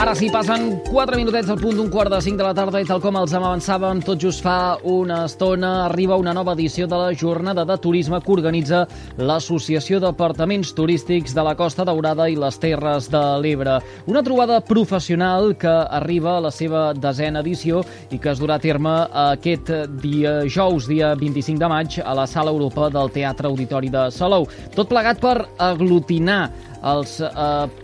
Ara sí, passen 4 minutets al punt d'un quart de 5 de la tarda i tal com els avançàvem, tot just fa una estona arriba una nova edició de la Jornada de Turisme que organitza l'Associació d'Apartaments Turístics de la Costa Daurada i les Terres de l'Ebre. Una trobada professional que arriba a la seva desena edició i que es durà a terme aquest dia jous, dia 25 de maig, a la Sala Europa del Teatre Auditori de Salou. Tot plegat per aglutinar els eh,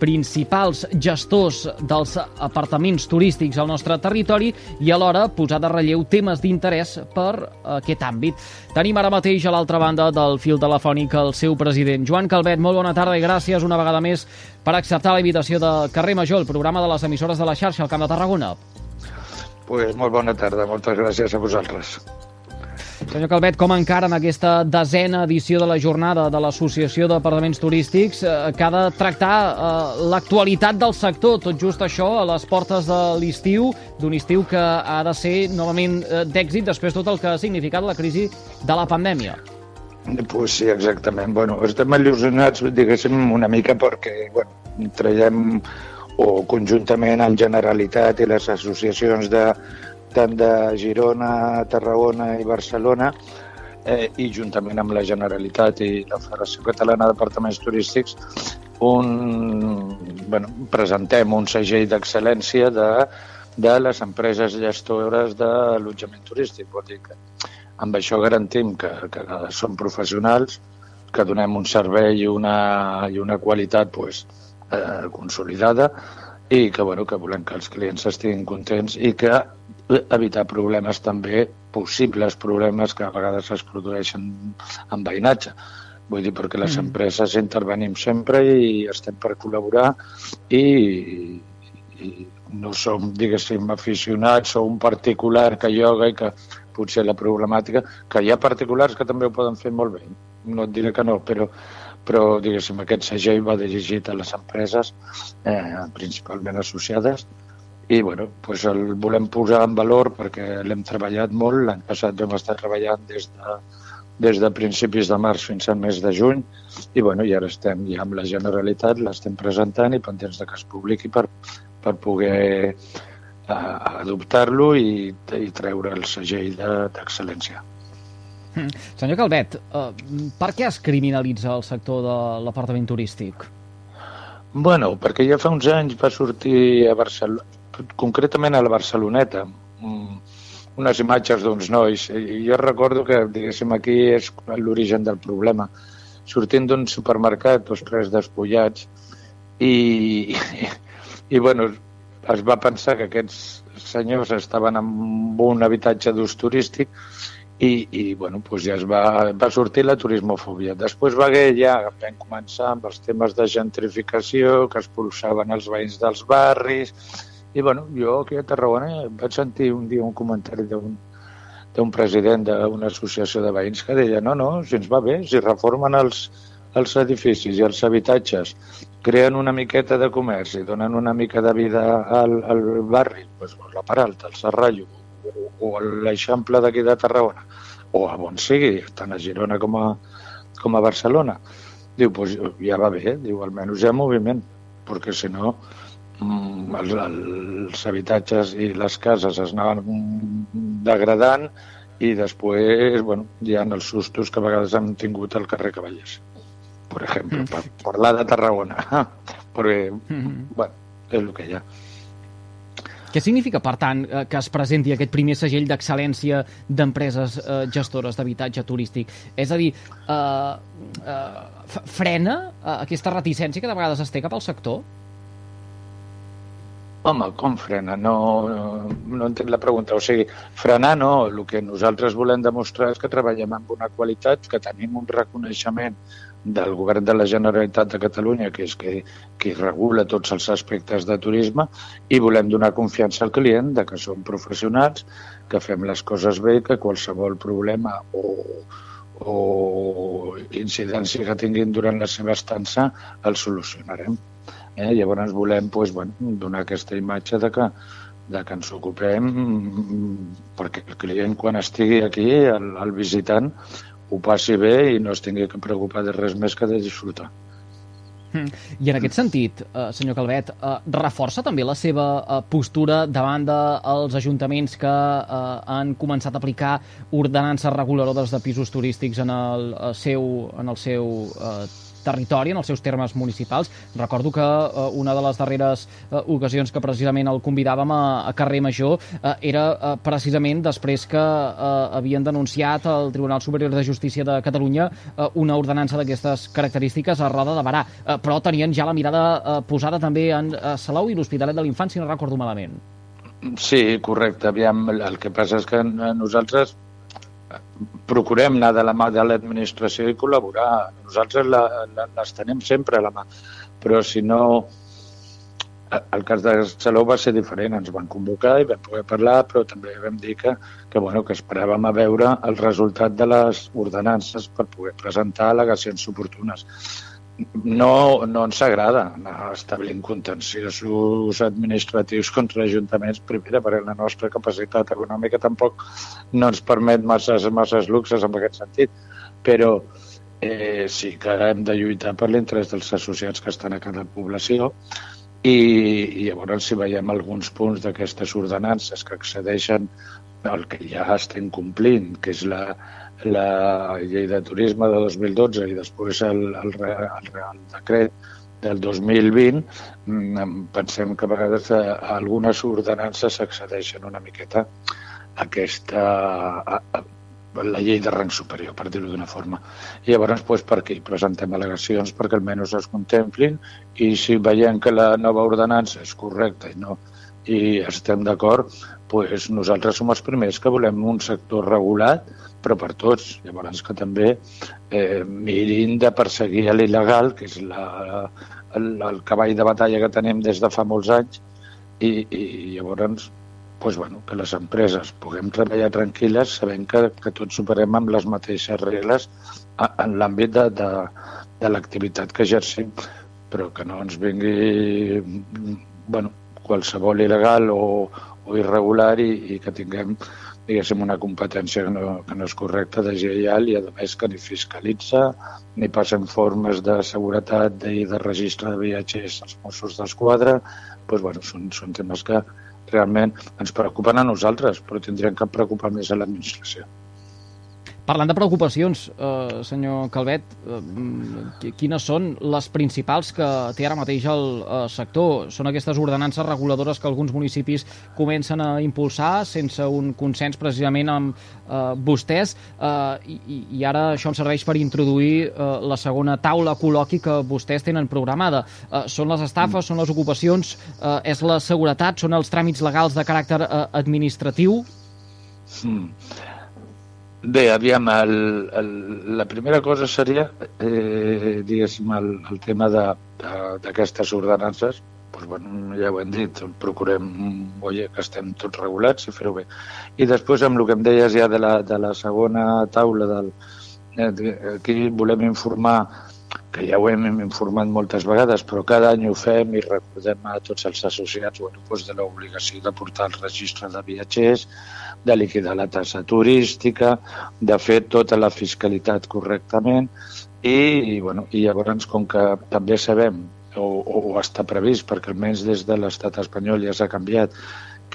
principals gestors dels apartaments turístics al nostre territori i alhora posar de relleu temes d'interès per aquest àmbit. Tenim ara mateix a l'altra banda del fil telefònic el seu president. Joan Calvet, molt bona tarda i gràcies una vegada més per acceptar la invitació de Carrer Major, el programa de les emissores de la xarxa al Camp de Tarragona. Pues molt bona tarda, moltes gràcies a vosaltres. Senyor Calvet, com encara en aquesta desena edició de la jornada de l'Associació d'Apartaments Turístics eh, que ha de tractar eh, l'actualitat del sector, tot just això, a les portes de l'estiu, d'un estiu que ha de ser novament eh, d'èxit després tot el que ha significat la crisi de la pandèmia? Pues sí, exactament. Bueno, estem il·lusionats, diguéssim, una mica perquè bueno, traiem o conjuntament amb Generalitat i les associacions de, tant de Girona, Tarragona i Barcelona, eh, i juntament amb la Generalitat i la Federació Catalana d'Apartaments Turístics, un, bueno, presentem un segell d'excel·lència de, de les empreses gestores de l'allotjament turístic. Vol dir que amb això garantim que, que som professionals, que donem un servei i una, i una qualitat pues, eh, consolidada i que, bueno, que volem que els clients estiguin contents i que evitar problemes també, possibles problemes que a vegades es produeixen en veïnatge. Vull dir, perquè les mm. empreses intervenim sempre i estem per col·laborar i, i no som, diguéssim, aficionats o un particular que lloga i que potser la problemàtica, que hi ha particulars que també ho poden fer molt bé, no et diré que no, però, però diguéssim, aquest segell va dirigit a les empreses eh, principalment associades i bueno, pues el volem posar en valor perquè l'hem treballat molt. L'any passat vam estar treballant des de, des de principis de març fins al mes de juny i, bueno, i ara estem ja amb la Generalitat, l'estem presentant i pendents de que es publiqui per, per poder uh, adoptar-lo i, i treure el segell d'excel·lència. De, mm. Senyor Calvet, uh, per què es criminalitza el sector de l'apartament turístic? Bueno, perquè ja fa uns anys va sortir a Barcelona, concretament a la Barceloneta, mm, unes imatges d'uns nois. Jo recordo que, diguéssim, aquí és l'origen del problema. Sortint d'un supermercat, tots tres despullats, i, i, i bueno, es va pensar que aquests senyors estaven en un habitatge d'ús turístic i, i bueno, doncs ja es va, va sortir la turismofòbia. Després va haver ja, vam començar amb els temes de gentrificació, que expulsaven els veïns dels barris, i bueno, jo aquí a Tarragona vaig sentir un dia un comentari d'un d'un president d'una associació de veïns que deia no, no, si ens va bé, si reformen els, els edificis i els habitatges, creen una miqueta de comerç i donen una mica de vida al, al barri, doncs, la Paralta, el Serrallo o, o l'Eixample d'aquí de Tarragona, o a on sigui, tant a Girona com a, com a Barcelona. Diu, doncs ja va bé, diu, almenys hi ha moviment, perquè si no, els, els habitatges i les cases es anaven degradant i després bueno, hi ha els sustos que a vegades han tingut al carrer Cavallers, per exemple, mm. per parlar de Tarragona. Perquè, mm -hmm. bueno, és el que hi ha. Què significa, per tant, eh, que es presenti aquest primer segell d'excel·lència d'empreses eh, gestores d'habitatge turístic? És a dir, eh, eh, frena eh, aquesta reticència que de vegades es té cap al sector? Home, com frena? No, no, entenc la pregunta. O sigui, frenar no. El que nosaltres volem demostrar és que treballem amb una qualitat, que tenim un reconeixement del govern de la Generalitat de Catalunya, que és que, que regula tots els aspectes de turisme, i volem donar confiança al client de que som professionals, que fem les coses bé, que qualsevol problema o, o incidència que tinguin durant la seva estança el solucionarem. Eh? Llavors volem pues, bueno, donar aquesta imatge de que, de que ens ocupem perquè el client quan estigui aquí, el, el visitant, ho passi bé i no es tingui que preocupar de res més que de disfrutar. Mm. I en aquest sentit, eh, senyor Calvet, eh, reforça també la seva eh, postura davant dels ajuntaments que eh, han començat a aplicar ordenances reguladores de pisos turístics en el, el eh, seu, en el seu eh, territori, en els seus termes municipals. Recordo que eh, una de les darreres eh, ocasions que precisament el convidàvem a, a Carrer Major eh, era eh, precisament després que eh, havien denunciat al Tribunal Superior de Justícia de Catalunya eh, una ordenança d'aquestes característiques a Roda de Barà, eh, però tenien ja la mirada eh, posada també en eh, Salou i l'Hospitalet de l'Infant, si no recordo malament. Sí, correcte. Aviam, el que passa és que nosaltres procurem anar de la mà de l'administració i col·laborar. Nosaltres la, la, les tenim sempre a la mà, però si no... El cas de Salou va ser diferent, ens van convocar i vam poder parlar, però també vam dir que, que, bueno, que esperàvem a veure el resultat de les ordenances per poder presentar al·legacions oportunes no, no ens agrada anar establint contenciosos administratius contra ajuntaments, primera, perquè la nostra capacitat econòmica tampoc no ens permet masses, masses luxes en aquest sentit, però eh, sí que hem de lluitar per l'interès dels associats que estan a cada població i, i llavors si veiem alguns punts d'aquestes ordenances que accedeixen al que ja estem complint, que és la, la llei de turisme de 2012 i després el, el, el Real Decret del 2020, mm, pensem que a vegades a algunes ordenances s'accedeixen una miqueta a aquesta, a, a, la llei de rang superior, per dir-ho d'una forma. I llavors, doncs, per aquí presentem al·legacions perquè almenys es contemplin i si veiem que la nova ordenança és correcta i no i estem d'acord, doncs nosaltres som els primers que volem un sector regulat però per tots. Llavors que també eh, mirin de perseguir l'il·legal, que és la, el, el cavall de batalla que tenim des de fa molts anys, i, i llavors pues, bueno, que les empreses puguem treballar tranquil·les sabent que, que tots superem amb les mateixes regles en l'àmbit de, de, de l'activitat que exercim, però que no ens vingui bueno, qualsevol il·legal o, o irregular i, i que tinguem diguéssim, una competència que no, que no és correcta, deslleial i, a més, que ni fiscalitza ni passa informes de seguretat i de registre de viatgers als Mossos d'Esquadra. Doncs, bueno, són, són temes que realment ens preocupen a nosaltres, però tindrien que preocupar més a l'administració. Parlant de preocupacions, eh, senyor Calvet, eh, quines són les principals que té ara mateix el eh, sector? Són aquestes ordenances reguladores que alguns municipis comencen a impulsar sense un consens precisament amb eh, vostès eh, i, i ara això em serveix per introduir eh, la segona taula col·loqui que vostès tenen programada. Eh, són les estafes, mm. són les ocupacions, eh, és la seguretat, són els tràmits legals de caràcter eh, administratiu? Mm. Bé, aviam, el, el, la primera cosa seria, eh, diguéssim, el, el tema d'aquestes ordenances, doncs, bueno, ja ho hem dit, procurem oye, que estem tots regulats i fer-ho bé. I després, amb el que em deies ja de la, de la segona taula, del, eh, aquí volem informar que ja ho hem informat moltes vegades, però cada any ho fem i recordem a tots els associats bueno, doncs de l'obligació de portar el registre de viatgers, de liquidar la tassa turística, de fer tota la fiscalitat correctament i, i, bueno, i llavors com que també sabem o, o està previst, perquè almenys des de l'estat espanyol ja s'ha canviat,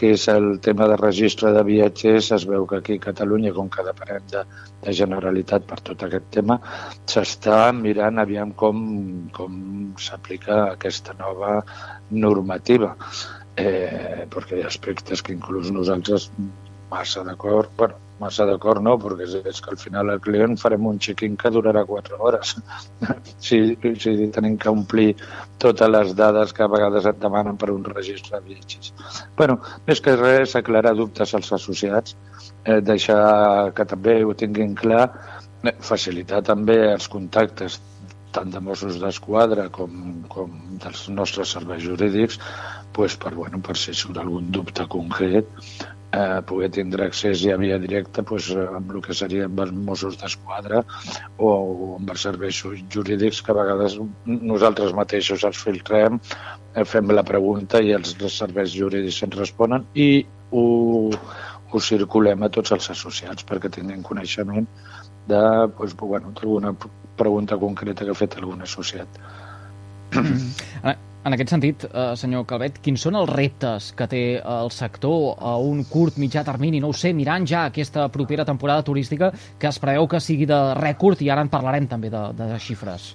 que és el tema de registre de viatgers, es veu que aquí a Catalunya, com que depenem de, de Generalitat per tot aquest tema, s'està mirant aviam com, com s'aplica aquesta nova normativa. Eh, perquè hi ha aspectes que inclús nosaltres massa d'acord, bueno, massa d'acord no, perquè és, és que al final el client farem un check-in que durarà 4 hores. si, si tenim que omplir totes les dades que a vegades et demanen per un registre de viatges. bueno, més que res, aclarar dubtes als associats, eh, deixar que també ho tinguin clar, eh, facilitar també els contactes tant de Mossos d'Esquadra com, com dels nostres serveis jurídics pues, per, bueno, per si surt algun dubte concret eh, poder tindre accés ja via directa pues, amb el que seria amb els Mossos d'Esquadra o, o amb els serveis jurídics que a vegades nosaltres mateixos els filtrem, eh, fem la pregunta i els, serveis jurídics ens responen i ho, ho circulem a tots els associats perquè tinguin coneixement de, pues, bueno, alguna pregunta concreta que ha fet algun associat. En aquest sentit, eh, senyor Calvet, quins són els reptes que té el sector a un curt mitjà termini? No ho sé, mirant ja aquesta propera temporada turística que es preveu que sigui de rècord i ara en parlarem també de, de xifres.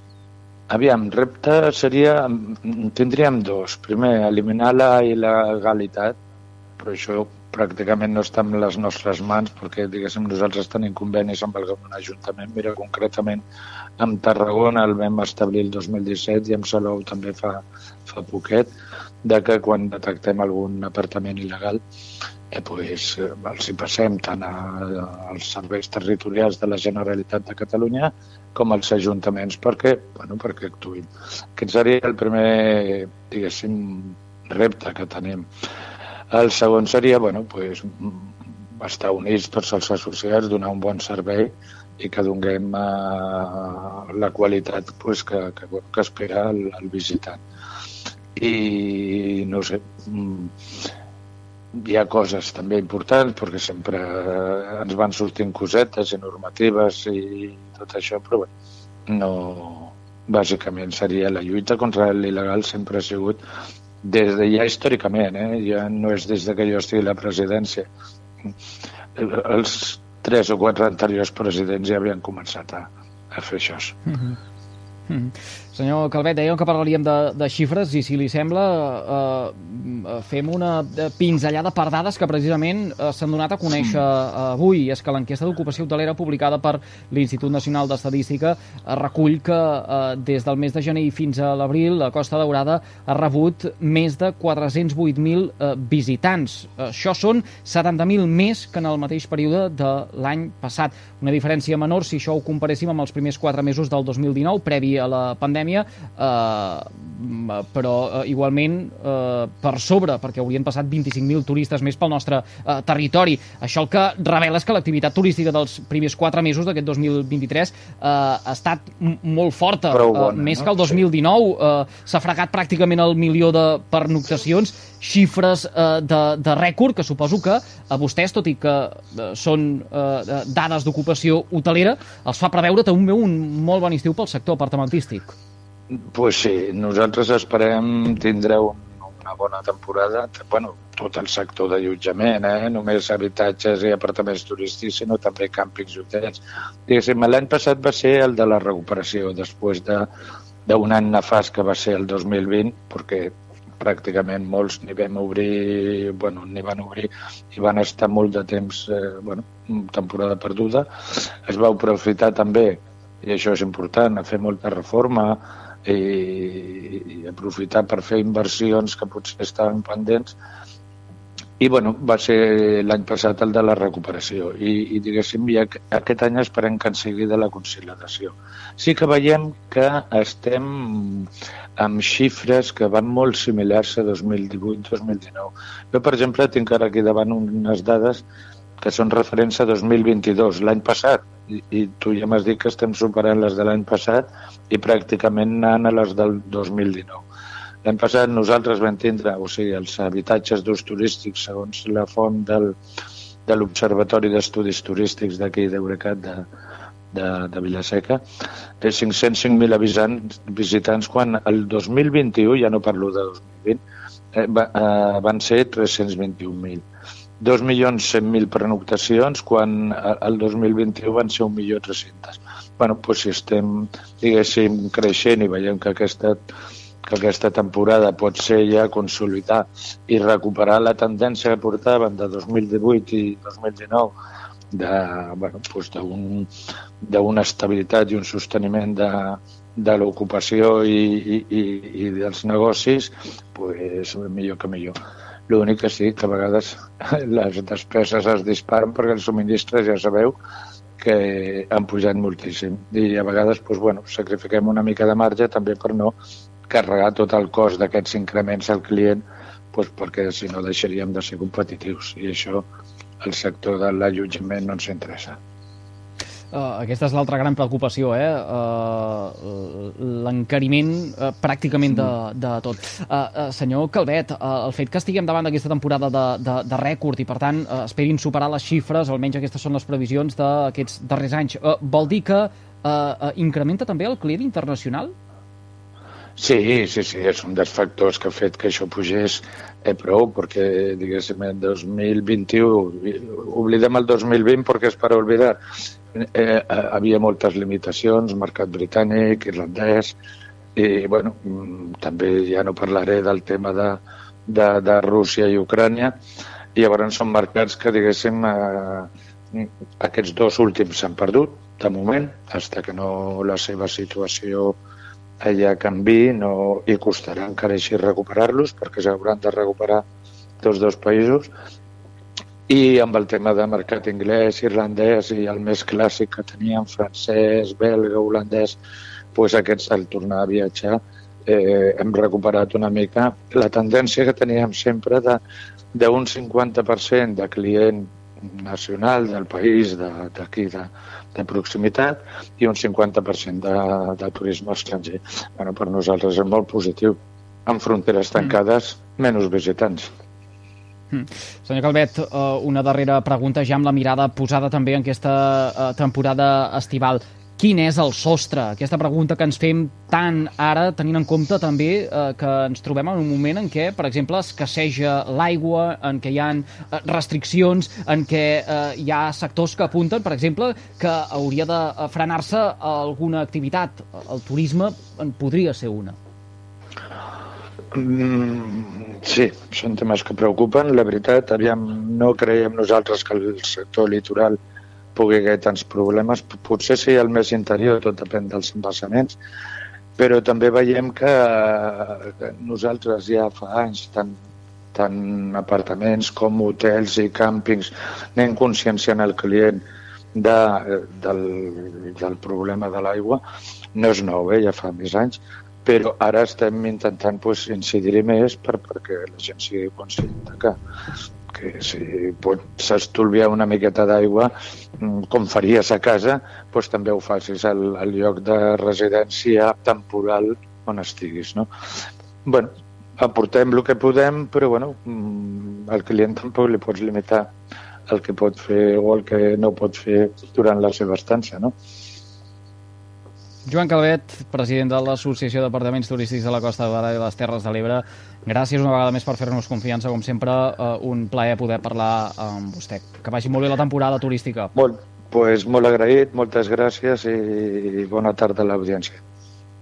Aviam, repte seria... Tindríem dos. Primer, eliminar la il·legalitat, però això pràcticament no està en les nostres mans perquè, diguéssim, nosaltres tenim convenis amb el Ajuntament. Mira, concretament, amb Tarragona el vam establir el 2017 i amb Salou també fa, fa poquet, de que quan detectem algun apartament il·legal eh, pues, eh, els hi passem tant a, als serveis territorials de la Generalitat de Catalunya com als ajuntaments perquè, bueno, perquè actuïn. Aquest seria el primer, diguéssim, repte que tenim. El segon seria, bueno, pues, estar units tots els associats, donar un bon servei i que donem uh, la qualitat pues, que, que, que espera el, el visitant. I, no sé, hi ha coses també importants perquè sempre eh, ens van sortint cosetes i normatives i tot això, però bé, no, bàsicament seria la lluita contra l'il·legal sempre ha sigut des de ja històricament, eh? ja no és des de que jo estigui a la presidència. Els tres o quatre anteriors presidents ja havien començat a, a fer això. Mm -hmm. Mm -hmm. Senyor Calvet, dèiem que parlaríem de, de xifres i si li sembla eh, fem una pinzellada per dades que precisament eh, s'han donat a conèixer eh, avui. És que l'enquesta d'ocupació hotelera publicada per l'Institut Nacional d'Estadística eh, recull que eh, des del mes de gener fins a l'abril la Costa Daurada ha rebut més de 408.000 eh, visitants. Això són 70.000 més que en el mateix període de l'any passat. Una diferència menor si això ho comparéssim amb els primers quatre mesos del 2019, previ a la pandèmia pandèmia, eh, però eh, igualment eh, per sobre, perquè haurien passat 25.000 turistes més pel nostre eh, territori. Això el que revela és que l'activitat turística dels primers quatre mesos d'aquest 2023 eh, ha estat molt forta, bona, eh, més no? que el 2019. Eh, S'ha fregat pràcticament el milió de pernoctacions, xifres eh, de, de rècord que suposo que a vostès, tot i que eh, són eh, dades d'ocupació hotelera, els fa preveure també un molt bon estiu pel sector apartamentístic pues sí, nosaltres esperem tindre un, una bona temporada, bueno, tot el sector d'allotjament, eh? només habitatges i apartaments turístics, sinó també càmpings i hotels. Diguéssim, l'any passat va ser el de la recuperació, després d'un de, any nefast que va ser el 2020, perquè pràcticament molts ni vam obrir, bueno, ni van obrir i van estar molt de temps, eh, bueno, temporada perduda. Es va aprofitar també, i això és important, a fer molta reforma, i, i aprofitar per fer inversions que potser estaven pendents i bueno, va ser l'any passat el de la recuperació i, i diguéssim ja aquest any esperem que en sigui de la conciliació. Sí que veiem que estem amb xifres que van molt similars a 2018-2019. Jo, per exemple, tinc ara aquí davant unes dades que són referents a 2022, l'any passat, i, i tu ja m'has dit que estem superant les de l'any passat i pràcticament anant a les del 2019. L'any passat nosaltres vam tindre, o sigui, els habitatges d'ús turístics, segons la font del, de l'Observatori d'Estudis Turístics d'aquí d'Eurecat de, de, de Vilaseca, de 505.000 visitants, visitants quan el 2021, ja no parlo de 2020, eh, va, eh, van ser 321.000 2.100.000 prenoctacions quan el 2021 van ser 1.300.000. bueno, doncs si estem, diguéssim, creixent i veiem que aquesta, que aquesta temporada pot ser ja consolidar i recuperar la tendència que portaven de 2018 i 2019 de, bueno, doncs d'una estabilitat i un sosteniment de, de l'ocupació i, i, i, i dels negocis, pues, millor que millor. L'únic que sí, que a vegades les despeses es disparen perquè els subministres ja sabeu que han pujat moltíssim. I a vegades doncs, bueno, sacrifiquem una mica de marge també per no carregar tot el cost d'aquests increments al client doncs, perquè si no deixaríem de ser competitius i això el sector de l'allotjament no ens interessa. Uh, aquesta és l'altra gran preocupació, eh? Uh, L'encariment uh, pràcticament de, de tot. Uh, uh, senyor Calvet, uh, el fet que estiguem davant d'aquesta temporada de, de, de rècord i, per tant, uh, esperin superar les xifres, almenys aquestes són les previsions d'aquests darrers anys, uh, vol dir que uh, uh, incrementa també el client internacional? Sí, sí, sí, és un dels factors que ha fet que això pugés eh, prou, perquè, diguéssim, en 2021, oblidem el 2020 perquè és per oblidar, eh, eh, havia moltes limitacions, mercat britànic, irlandès, i, bueno, mm, també ja no parlaré del tema de, de, de Rússia i Ucrània, i llavors són mercats que, diguéssim, eh, aquests dos últims s'han perdut, de moment, fins que no la seva situació allà canvi no, i costarà encara així recuperar-los perquè s'hauran de recuperar tots dos països i amb el tema de mercat anglès, irlandès i el més clàssic que teníem, francès, belga, holandès, pues aquests al tornar a viatjar eh, hem recuperat una mica la tendència que teníem sempre d'un 50% de client nacional del país, d'aquí, de, de, de proximitat, i un 50% de, de turisme estranger. Bueno, per nosaltres és molt positiu. En fronteres tancades, mm. menys visitants. Mm. Senyor Calvet, eh, una darrera pregunta ja amb la mirada posada també en aquesta eh, temporada estival quin és el sostre? Aquesta pregunta que ens fem tant ara, tenint en compte també eh, que ens trobem en un moment en què, per exemple, escasseja l'aigua, en què hi ha eh, restriccions, en què eh, hi ha sectors que apunten, per exemple, que hauria de frenar-se alguna activitat. El turisme en podria ser una. Mm, sí, són temes que preocupen. La veritat, aviam, no creiem nosaltres que el sector litoral pugui haver tants problemes. Potser sí el més interior, tot depèn dels embassaments, però també veiem que, que nosaltres ja fa anys, tant, tant apartaments com hotels i càmpings, anem conscienciant el client de, del, del problema de l'aigua. No és nou, eh? ja fa més anys, però ara estem intentant pues, incidir-hi més per, perquè la gent sigui conscient que, que si pots estolviar una miqueta d'aigua, mm, com faries a casa, doncs també ho facis al, al lloc de residència temporal on estiguis. No? bueno, aportem el que podem, però bueno, mm, al client tampoc li pots limitar el que pot fer o el que no pot fer durant la seva estància. No? Joan Calvet, president de l'Associació d'Apartaments Turístics de la Costa Barà i les Terres de l'Ebre, gràcies una vegada més per fer-nos confiança, com sempre, uh, un plaer poder parlar amb vostè. Que vagi molt bé la temporada turística. Molt, pues molt agraït, moltes gràcies i bona tarda a l'audiència.